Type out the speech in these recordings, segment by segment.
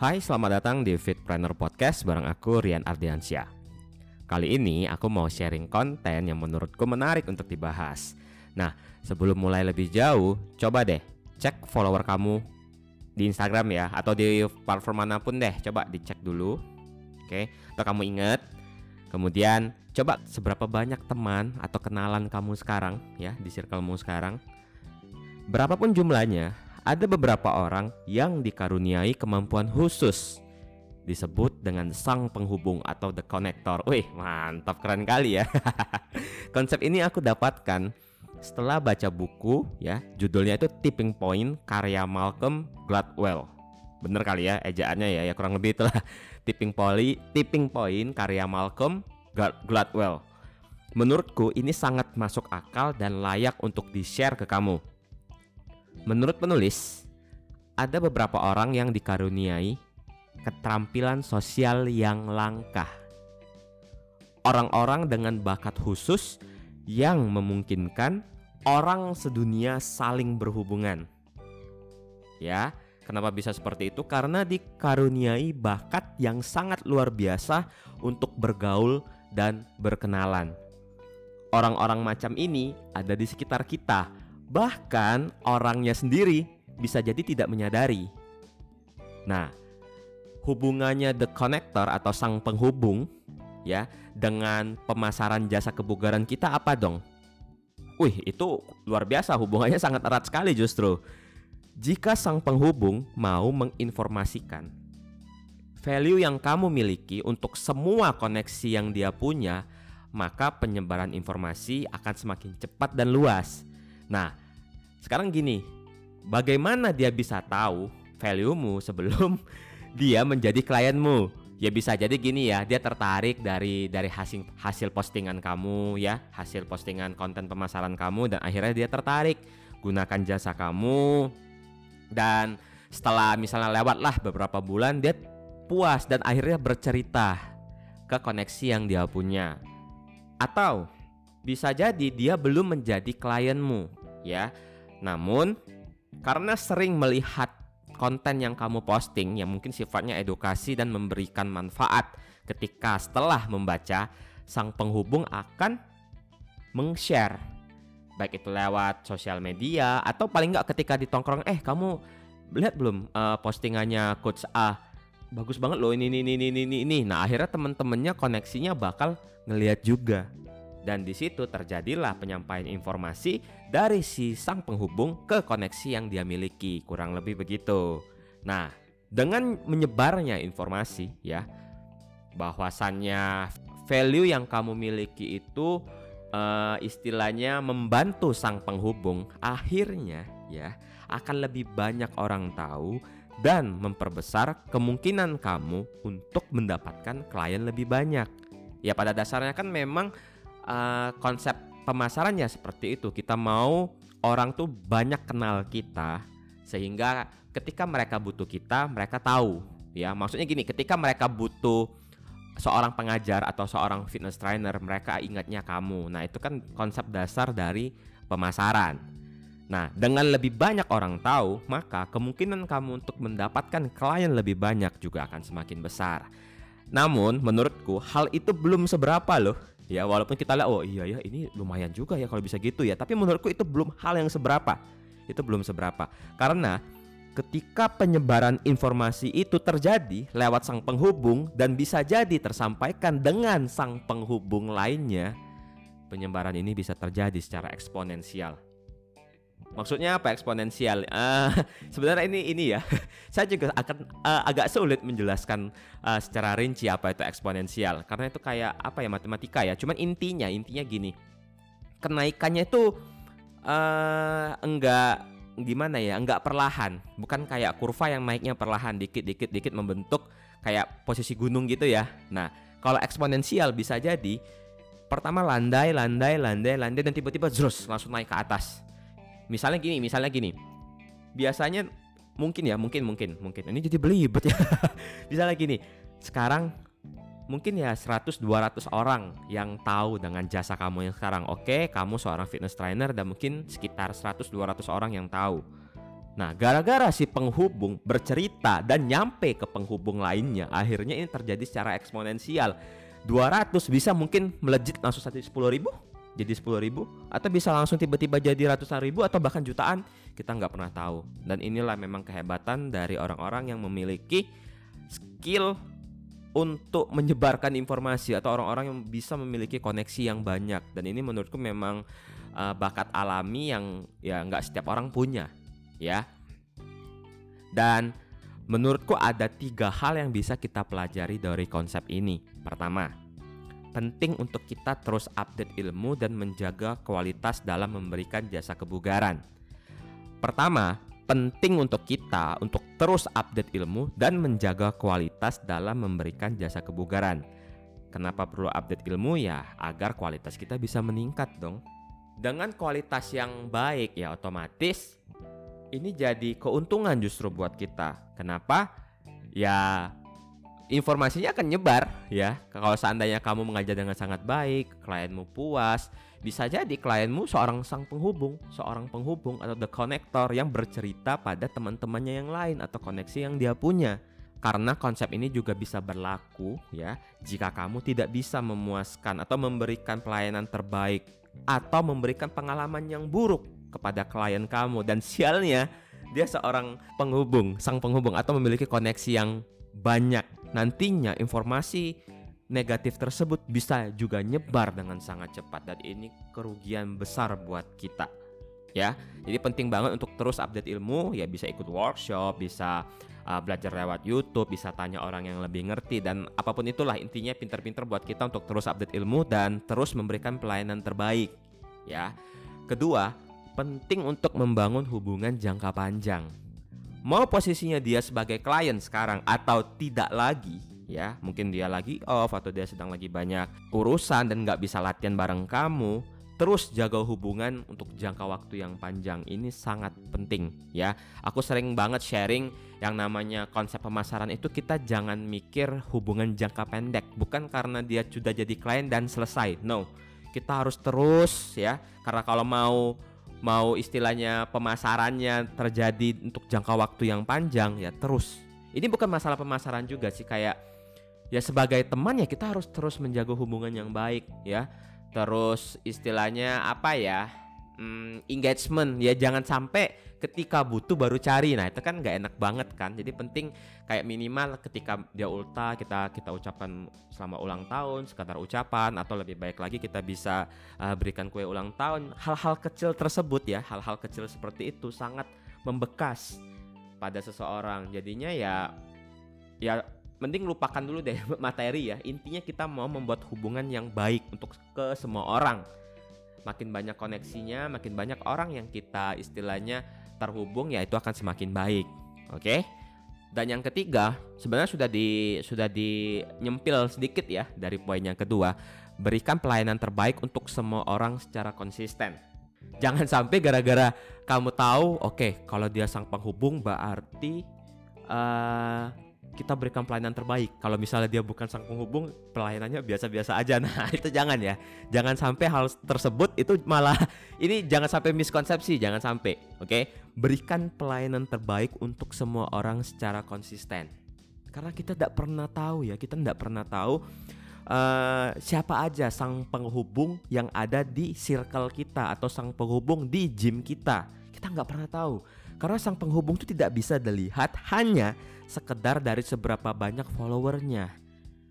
Hai, selamat datang di Fitpreneur Podcast bareng aku Rian Ardiansyah. Kali ini aku mau sharing konten yang menurutku menarik untuk dibahas. Nah, sebelum mulai lebih jauh, coba deh cek follower kamu di Instagram ya atau di platform mana pun deh. Coba dicek dulu. Oke, atau kamu ingat. Kemudian coba seberapa banyak teman atau kenalan kamu sekarang ya di circlemu sekarang. Berapapun jumlahnya, ada beberapa orang yang dikaruniai kemampuan khusus disebut dengan sang penghubung atau the connector. Wih, mantap keren kali ya. Konsep ini aku dapatkan setelah baca buku ya, judulnya itu Tipping Point karya Malcolm Gladwell. Bener kali ya ejaannya ya, ya kurang lebih itulah Tipping Point, Tipping Point karya Malcolm Gladwell. Menurutku ini sangat masuk akal dan layak untuk di-share ke kamu. Menurut penulis, ada beberapa orang yang dikaruniai keterampilan sosial yang langka. Orang-orang dengan bakat khusus yang memungkinkan orang sedunia saling berhubungan. Ya, kenapa bisa seperti itu? Karena dikaruniai bakat yang sangat luar biasa untuk bergaul dan berkenalan. Orang-orang macam ini ada di sekitar kita, bahkan orangnya sendiri bisa jadi tidak menyadari. Nah, hubungannya the connector atau sang penghubung ya dengan pemasaran jasa kebugaran kita apa dong? Wih, itu luar biasa hubungannya sangat erat sekali justru. Jika sang penghubung mau menginformasikan value yang kamu miliki untuk semua koneksi yang dia punya, maka penyebaran informasi akan semakin cepat dan luas. Nah, sekarang gini, bagaimana dia bisa tahu value-mu sebelum dia menjadi klienmu? Ya bisa jadi gini ya, dia tertarik dari dari hasil hasil postingan kamu ya, hasil postingan konten pemasaran kamu dan akhirnya dia tertarik gunakan jasa kamu dan setelah misalnya lewatlah beberapa bulan dia puas dan akhirnya bercerita ke koneksi yang dia punya. Atau bisa jadi dia belum menjadi klienmu ya. Namun karena sering melihat konten yang kamu posting yang mungkin sifatnya edukasi dan memberikan manfaat ketika setelah membaca sang penghubung akan meng-share. Baik itu lewat sosial media atau paling nggak ketika ditongkrong eh kamu lihat belum uh, postingannya coach A? Bagus banget loh ini ini ini ini ini nah akhirnya temen-temennya koneksinya bakal ngelihat juga dan di situ terjadilah penyampaian informasi dari si sang penghubung ke koneksi yang dia miliki, kurang lebih begitu. Nah, dengan menyebarnya informasi ya, bahwasannya value yang kamu miliki itu uh, istilahnya membantu sang penghubung, akhirnya ya akan lebih banyak orang tahu dan memperbesar kemungkinan kamu untuk mendapatkan klien lebih banyak. Ya pada dasarnya kan memang uh, konsep pemasarannya seperti itu. Kita mau orang tuh banyak kenal kita sehingga ketika mereka butuh kita, mereka tahu. Ya, maksudnya gini, ketika mereka butuh seorang pengajar atau seorang fitness trainer, mereka ingatnya kamu. Nah, itu kan konsep dasar dari pemasaran. Nah, dengan lebih banyak orang tahu, maka kemungkinan kamu untuk mendapatkan klien lebih banyak juga akan semakin besar. Namun, menurutku hal itu belum seberapa loh Ya walaupun kita lihat oh iya ya ini lumayan juga ya kalau bisa gitu ya. Tapi menurutku itu belum hal yang seberapa. Itu belum seberapa. Karena ketika penyebaran informasi itu terjadi lewat sang penghubung dan bisa jadi tersampaikan dengan sang penghubung lainnya, penyebaran ini bisa terjadi secara eksponensial. Maksudnya apa eksponensial? Uh, sebenarnya ini ini ya, saya juga akan uh, agak sulit menjelaskan uh, secara rinci apa itu eksponensial karena itu kayak apa ya matematika ya. Cuman intinya intinya gini, kenaikannya itu uh, enggak gimana ya, enggak perlahan, bukan kayak kurva yang naiknya perlahan dikit dikit membentuk kayak posisi gunung gitu ya. Nah kalau eksponensial bisa jadi pertama landai landai landai landai dan tiba-tiba terus langsung naik ke atas misalnya gini misalnya gini. Biasanya mungkin ya mungkin mungkin mungkin. Ini jadi belibet ya. Misalnya gini sekarang mungkin ya 100 200 orang yang tahu dengan jasa kamu yang sekarang. Oke kamu seorang fitness trainer dan mungkin sekitar 100 200 orang yang tahu. Nah, gara-gara si penghubung bercerita dan nyampe ke penghubung lainnya, akhirnya ini terjadi secara eksponensial. 200 bisa mungkin melejit langsung saja 10 ribu jadi 10 ribu atau bisa langsung tiba-tiba jadi ratusan ribu atau bahkan jutaan kita nggak pernah tahu. Dan inilah memang kehebatan dari orang-orang yang memiliki skill untuk menyebarkan informasi atau orang-orang yang bisa memiliki koneksi yang banyak. Dan ini menurutku memang uh, bakat alami yang ya nggak setiap orang punya ya. Dan menurutku ada tiga hal yang bisa kita pelajari dari konsep ini. Pertama penting untuk kita terus update ilmu dan menjaga kualitas dalam memberikan jasa kebugaran. Pertama, penting untuk kita untuk terus update ilmu dan menjaga kualitas dalam memberikan jasa kebugaran. Kenapa perlu update ilmu ya? Agar kualitas kita bisa meningkat dong. Dengan kualitas yang baik ya otomatis ini jadi keuntungan justru buat kita. Kenapa? Ya informasinya akan nyebar ya. Kalau seandainya kamu mengajar dengan sangat baik, klienmu puas, bisa jadi klienmu seorang sang penghubung, seorang penghubung atau the connector yang bercerita pada teman-temannya yang lain atau koneksi yang dia punya. Karena konsep ini juga bisa berlaku ya jika kamu tidak bisa memuaskan atau memberikan pelayanan terbaik atau memberikan pengalaman yang buruk kepada klien kamu dan sialnya dia seorang penghubung, sang penghubung atau memiliki koneksi yang banyak nantinya informasi negatif tersebut bisa juga nyebar dengan sangat cepat dan ini kerugian besar buat kita ya. Jadi penting banget untuk terus update ilmu ya bisa ikut workshop bisa uh, belajar lewat YouTube bisa tanya orang yang lebih ngerti dan apa pun itulah intinya pinter-pinter buat kita untuk terus update ilmu dan terus memberikan pelayanan terbaik ya. Kedua penting untuk membangun hubungan jangka panjang mau posisinya dia sebagai klien sekarang atau tidak lagi ya mungkin dia lagi off atau dia sedang lagi banyak urusan dan nggak bisa latihan bareng kamu terus jaga hubungan untuk jangka waktu yang panjang ini sangat penting ya. Aku sering banget sharing yang namanya konsep pemasaran itu kita jangan mikir hubungan jangka pendek bukan karena dia sudah jadi klien dan selesai no. Kita harus terus ya karena kalau mau mau istilahnya pemasarannya terjadi untuk jangka waktu yang panjang ya terus. Ini bukan masalah pemasaran juga sih kayak ya sebagai teman ya kita harus terus menjaga hubungan yang baik ya. Terus istilahnya apa ya hmm, engagement. Ya jangan sampai ketika butuh baru cari. Nah itu kan nggak enak banget kan. Jadi penting kayak minimal ketika dia ulta kita kita ucapkan selama ulang tahun sekadar ucapan atau lebih baik lagi kita bisa uh, berikan kue ulang tahun. Hal-hal kecil tersebut ya hal-hal kecil seperti itu sangat membekas pada seseorang. Jadinya ya ya mending lupakan dulu deh materi ya. Intinya kita mau membuat hubungan yang baik untuk ke semua orang makin banyak koneksinya makin banyak orang yang kita istilahnya terhubung ya itu akan semakin baik. Oke. Okay? Dan yang ketiga, sebenarnya sudah di sudah nyempil sedikit ya dari poin yang kedua, berikan pelayanan terbaik untuk semua orang secara konsisten. Jangan sampai gara-gara kamu tahu, oke, okay, kalau dia sang penghubung berarti uh, kita berikan pelayanan terbaik. Kalau misalnya dia bukan sang penghubung, pelayanannya biasa-biasa aja. Nah, itu jangan ya. Jangan sampai hal tersebut itu malah ini jangan sampai miskonsepsi, jangan sampai. Oke? Okay? Berikan pelayanan terbaik untuk semua orang secara konsisten. Karena kita tidak pernah tahu ya, kita tidak pernah tahu uh, siapa aja sang penghubung yang ada di circle kita atau sang penghubung di gym kita. Kita nggak pernah tahu. Karena sang penghubung itu tidak bisa dilihat hanya sekedar dari seberapa banyak followernya.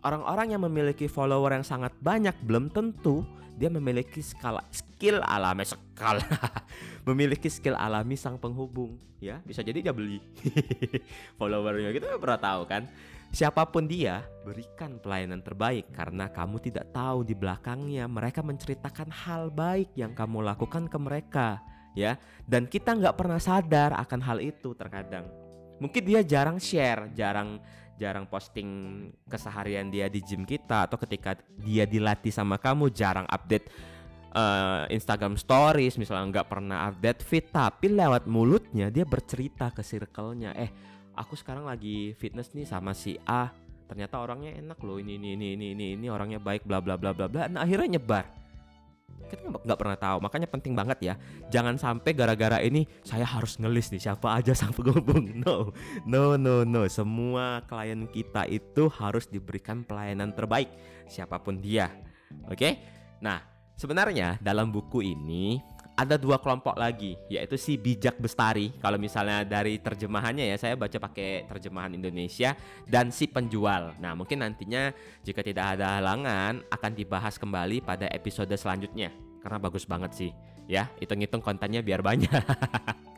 Orang-orang yang memiliki follower yang sangat banyak belum tentu dia memiliki skala skill alami skala. Memiliki skill alami sang penghubung ya. Bisa jadi dia beli followernya. Kita pernah tahu kan? Siapa pun dia berikan pelayanan terbaik karena kamu tidak tahu di belakangnya. Mereka menceritakan hal baik yang kamu lakukan ke mereka ya. Dan kita nggak pernah sadar akan hal itu terkadang. Mungkin dia jarang share jarang jarang posting keseharian dia di gym kita atau ketika dia dilatih sama kamu jarang update uh, Instagram Stories misalnya nggak pernah update fit tapi lewat mulutnya dia bercerita ke circle-nya eh aku sekarang lagi fitness nih sama si A ternyata orangnya enak loh ini ini ini ini ini, orangnya baik bla bla bla bla bla nah akhirnya nyebar kita nggak pernah tahu. Makanya penting banget ya jangan sampai gara-gara ini saya harus ngelis nih siapa aja sang penghubung. No no no no. Semua klien kita itu harus diberikan pelayanan terbaik siapa pun dia. Oke? Nah sebenarnya dalam buku ini ada dua kelompok lagi yaitu si bijak bestari. Kalau misalnya dari terjemahannya ya saya baca pakai terjemahan Indonesia dan si penjual. Nah mungkin nantinya jika tidak ada halangan akan dibahas kembali pada episode selanjutnya. Karena bagus banget sih ya. Hitung-hitung kontennya biar banyak.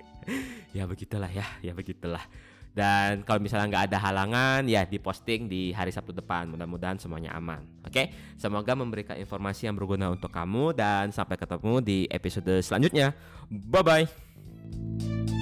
Ya begitulah ya ya begitulah dan kalau misalnya nggak ada halangan ya diposting di hari Sabtu depan. Mudah-mudahan semuanya aman. Oke, semoga memberikan informasi yang berguna untuk kamu dan sampai ketemu di episode selanjutnya. Bye bye.